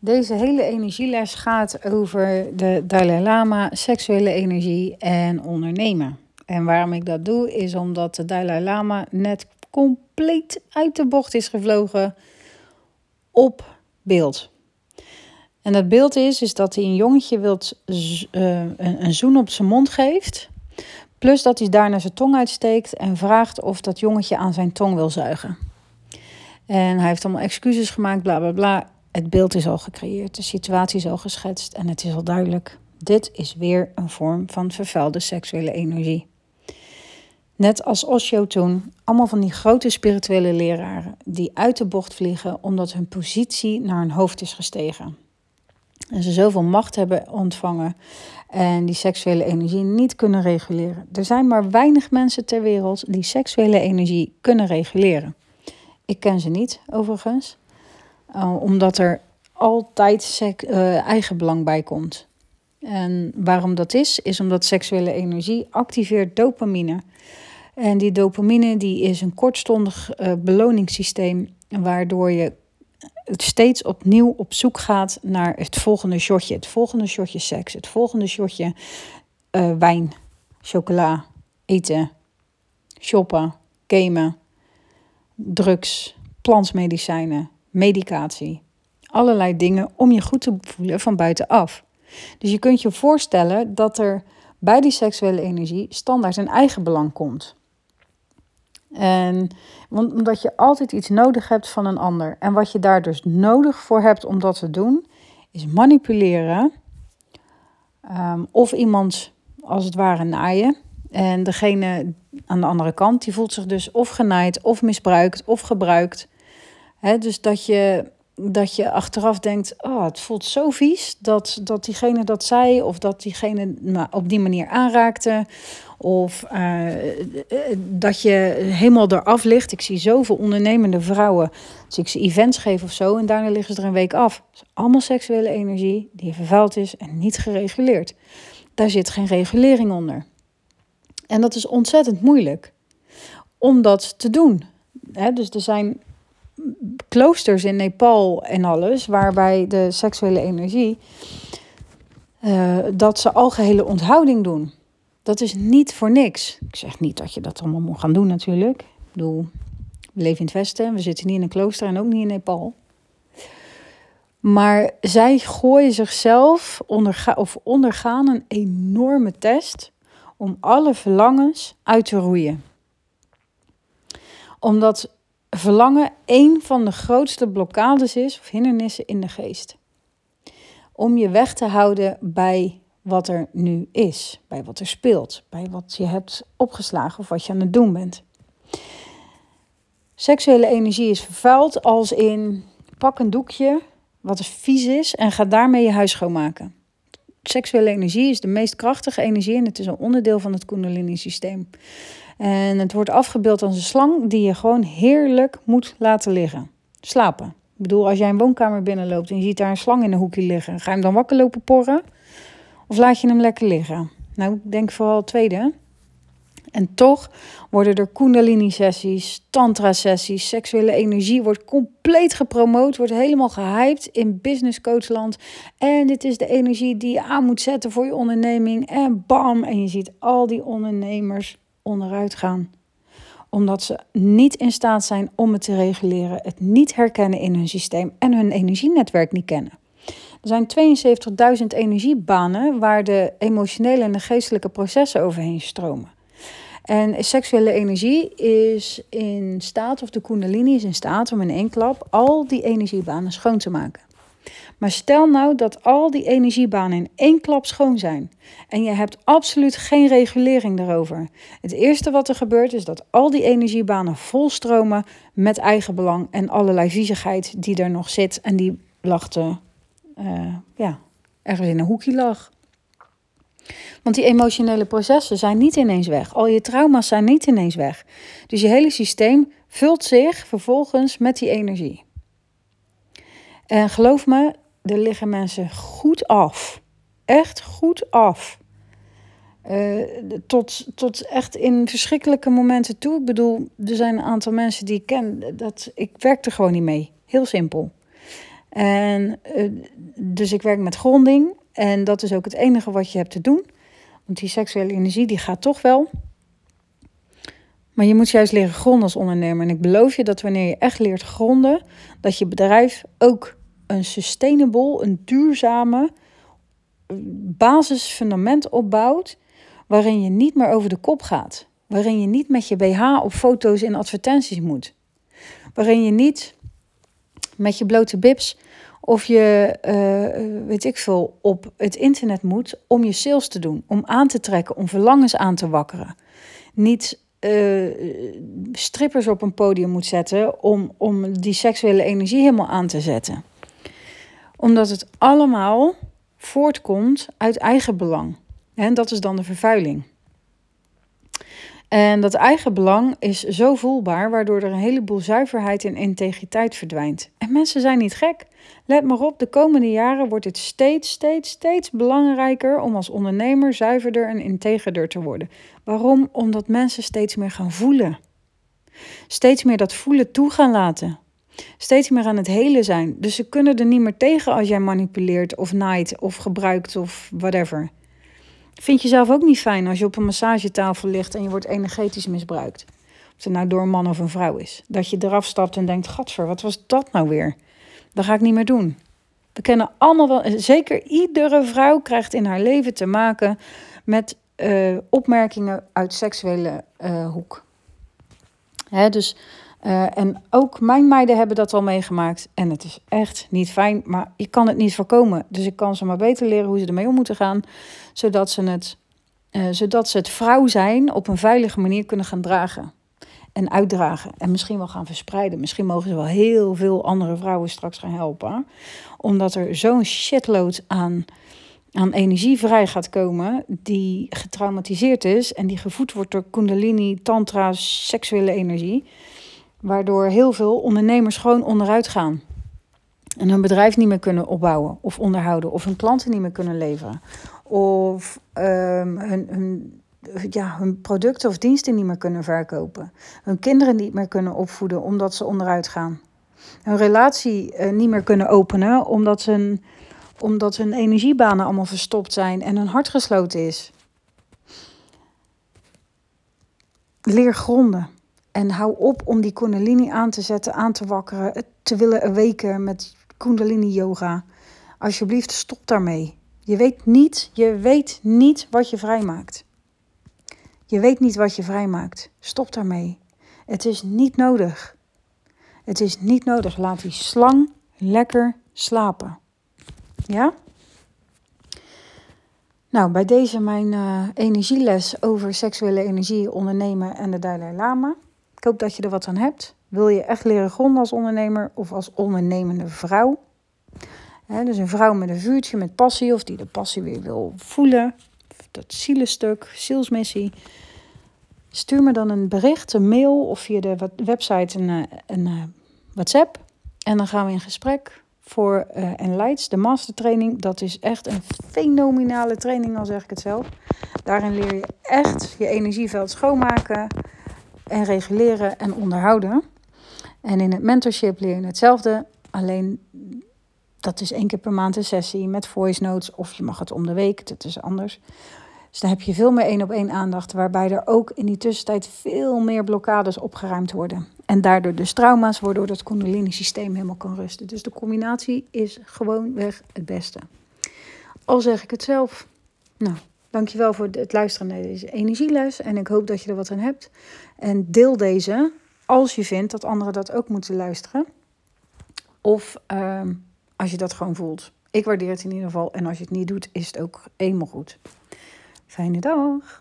Deze hele energieles gaat over de Dalai Lama, seksuele energie en ondernemen. En waarom ik dat doe, is omdat de Dalai Lama net compleet uit de bocht is gevlogen op beeld. En dat beeld is, is dat hij een jongetje wilt, een, een zoen op zijn mond geeft. Plus dat hij daarna zijn tong uitsteekt en vraagt of dat jongetje aan zijn tong wil zuigen. En hij heeft allemaal excuses gemaakt, bla bla bla. Het beeld is al gecreëerd, de situatie is al geschetst en het is al duidelijk. Dit is weer een vorm van vervuilde seksuele energie. Net als Osho toen, allemaal van die grote spirituele leraren die uit de bocht vliegen omdat hun positie naar hun hoofd is gestegen. En ze zoveel macht hebben ontvangen en die seksuele energie niet kunnen reguleren. Er zijn maar weinig mensen ter wereld die seksuele energie kunnen reguleren. Ik ken ze niet, overigens, uh, omdat er altijd uh, eigenbelang bij komt. En waarom dat is, is omdat seksuele energie activeert dopamine. En die dopamine die is een kortstondig uh, beloningssysteem, waardoor je steeds opnieuw op zoek gaat naar het volgende shotje. Het volgende shotje seks, het volgende shotje wijn, chocola, eten, shoppen, gamen, drugs, plantmedicijnen, medicatie. Allerlei dingen om je goed te voelen van buitenaf. Dus je kunt je voorstellen dat er bij die seksuele energie standaard een eigen belang komt. En omdat je altijd iets nodig hebt van een ander. En wat je daar dus nodig voor hebt om dat te doen, is manipuleren. Um, of iemand als het ware naaien. En degene aan de andere kant, die voelt zich dus of genaaid, of misbruikt, of gebruikt. Dus dat je, dat je achteraf denkt, oh, het voelt zo vies dat, dat diegene dat zei, of dat diegene me op die manier aanraakte. Of uh, dat je helemaal eraf ligt. Ik zie zoveel ondernemende vrouwen. Als ik ze events geef of zo en daarna liggen ze er een week af. Dat is allemaal seksuele energie die vervuild is en niet gereguleerd. Daar zit geen regulering onder. En dat is ontzettend moeilijk om dat te doen. dus er zijn kloosters in Nepal en alles, waarbij de seksuele energie, uh, dat ze algehele onthouding doen. Dat is niet voor niks. Ik zeg niet dat je dat allemaal moet gaan doen natuurlijk. Ik bedoel, we leven in het Westen, we zitten niet in een klooster en ook niet in Nepal. Maar zij gooien zichzelf onderga of ondergaan een enorme test om alle verlangens uit te roeien. Omdat verlangen een van de grootste blokkades is of hindernissen in de geest. Om je weg te houden bij wat er nu is, bij wat er speelt, bij wat je hebt opgeslagen of wat je aan het doen bent. Seksuele energie is vervuild als in pak een doekje wat vies is en ga daarmee je huis schoonmaken. Seksuele energie is de meest krachtige energie en het is een onderdeel van het Kundalini-systeem. En het wordt afgebeeld als een slang die je gewoon heerlijk moet laten liggen. Slapen. Ik bedoel, als jij een woonkamer binnenloopt en je ziet daar een slang in een hoekje liggen, ga je hem dan wakker lopen porren? Of laat je hem lekker liggen? Nou, ik denk vooral het tweede. En toch worden er kundalini-sessies, tantra-sessies, seksuele energie wordt compleet gepromoot, wordt helemaal gehyped in business coachland. En dit is de energie die je aan moet zetten voor je onderneming. En bam, en je ziet al die ondernemers onderuit gaan. Omdat ze niet in staat zijn om het te reguleren, het niet herkennen in hun systeem en hun energienetwerk niet kennen. Er zijn 72.000 energiebanen waar de emotionele en de geestelijke processen overheen stromen. En seksuele energie is in staat, of de kundalini is in staat om in één klap al die energiebanen schoon te maken. Maar stel nou dat al die energiebanen in één klap schoon zijn en je hebt absoluut geen regulering daarover. Het eerste wat er gebeurt is dat al die energiebanen volstromen met eigen belang en allerlei viezigheid die er nog zit en die lag te, uh, ja, ergens in een hoekje lag. Want die emotionele processen zijn niet ineens weg. Al je trauma's zijn niet ineens weg. Dus je hele systeem vult zich vervolgens met die energie. En geloof me, er liggen mensen goed af. Echt goed af. Uh, tot, tot echt in verschrikkelijke momenten toe. Ik bedoel, er zijn een aantal mensen die ik ken. Dat, ik werk er gewoon niet mee. Heel simpel. En eh, dus ik werk met gronding. En dat is ook het enige wat je hebt te doen. Want die seksuele energie die gaat toch wel. Maar je moet juist leren gronden als ondernemer. En ik beloof je dat wanneer je echt leert gronden, dat je bedrijf ook een sustainable, een duurzame basisfundament opbouwt. Waarin je niet meer over de kop gaat. Waarin je niet met je BH op foto's in advertenties moet. Waarin je niet met je blote bibs of je, uh, weet ik veel, op het internet moet om je sales te doen. Om aan te trekken, om verlangens aan te wakkeren. Niet uh, strippers op een podium moet zetten om, om die seksuele energie helemaal aan te zetten. Omdat het allemaal voortkomt uit eigen belang. En dat is dan de vervuiling. En dat eigen belang is zo voelbaar, waardoor er een heleboel zuiverheid en integriteit verdwijnt. En mensen zijn niet gek. Let maar op, de komende jaren wordt het steeds, steeds, steeds belangrijker om als ondernemer zuiverder en integerder te worden. Waarom? Omdat mensen steeds meer gaan voelen. Steeds meer dat voelen toe gaan laten. Steeds meer aan het hele zijn. Dus ze kunnen er niet meer tegen als jij manipuleert of naait of gebruikt of whatever. Vind je zelf ook niet fijn als je op een massagetafel ligt en je wordt energetisch misbruikt? Of het nou door een man of een vrouw is. Dat je eraf stapt en denkt: Gadver, wat was dat nou weer? Dat ga ik niet meer doen. We kennen allemaal wel, zeker iedere vrouw krijgt in haar leven te maken met uh, opmerkingen uit seksuele uh, hoek. Hè, dus, uh, en ook mijn meiden hebben dat al meegemaakt. En het is echt niet fijn, maar je kan het niet voorkomen. Dus ik kan ze maar beter leren hoe ze ermee om moeten gaan, zodat ze het, zodat ze het vrouw zijn op een veilige manier kunnen gaan dragen en uitdragen. En misschien wel gaan verspreiden. Misschien mogen ze wel heel veel andere vrouwen straks gaan helpen. Omdat er zo'n shitload aan, aan energie vrij gaat komen. Die getraumatiseerd is. En die gevoed wordt door kundalini, tantra, seksuele energie. Waardoor heel veel ondernemers gewoon onderuit gaan. En hun bedrijf niet meer kunnen opbouwen of onderhouden. Of hun klanten niet meer kunnen leveren. Of um, hun, hun ja, hun producten of diensten niet meer kunnen verkopen. Hun kinderen niet meer kunnen opvoeden omdat ze onderuit gaan. Hun relatie uh, niet meer kunnen openen omdat, ze omdat hun energiebanen allemaal verstopt zijn en hun hart gesloten is. Leer gronden. En hou op om die kundalini aan te zetten, aan te wakkeren, te willen weken met kundalini yoga. Alsjeblieft, stop daarmee. Je weet niet, je weet niet wat je vrijmaakt. Je weet niet wat je vrijmaakt. Stop daarmee. Het is niet nodig. Het is niet nodig. Laat die slang lekker slapen. Ja? Nou, bij deze mijn uh, energieles over seksuele energie, ondernemen en de Dalai Lama. Ik hoop dat je er wat aan hebt. Wil je echt leren gronden als ondernemer of als ondernemende vrouw? dus een vrouw met een vuurtje, met passie, of die de passie weer wil voelen, dat zielenstuk, zielsmissie. Stuur me dan een bericht, een mail of via de website een, eh, eh, WhatsApp. En dan gaan we in gesprek voor uh, Enlights, de mastertraining. Dat is echt een fenomenale training, al zeg ik het zelf. Daarin leer je echt je energieveld schoonmaken en reguleren en onderhouden. En in het mentorship leer je hetzelfde, alleen dat is één keer per maand een sessie met voice notes of je mag het om de week, dat is anders. Dus dan heb je veel meer één op één aandacht, waarbij er ook in die tussentijd veel meer blokkades opgeruimd worden. En daardoor dus trauma's, waardoor het Kundalini-systeem helemaal kan rusten. Dus de combinatie is gewoon weg het beste. Al zeg ik het zelf. Nou, dankjewel voor het luisteren naar deze energieles. En ik hoop dat je er wat aan hebt. En deel deze als je vindt dat anderen dat ook moeten luisteren. Of uh, als je dat gewoon voelt. Ik waardeer het in ieder geval. En als je het niet doet, is het ook eenmaal goed. Fijne dag.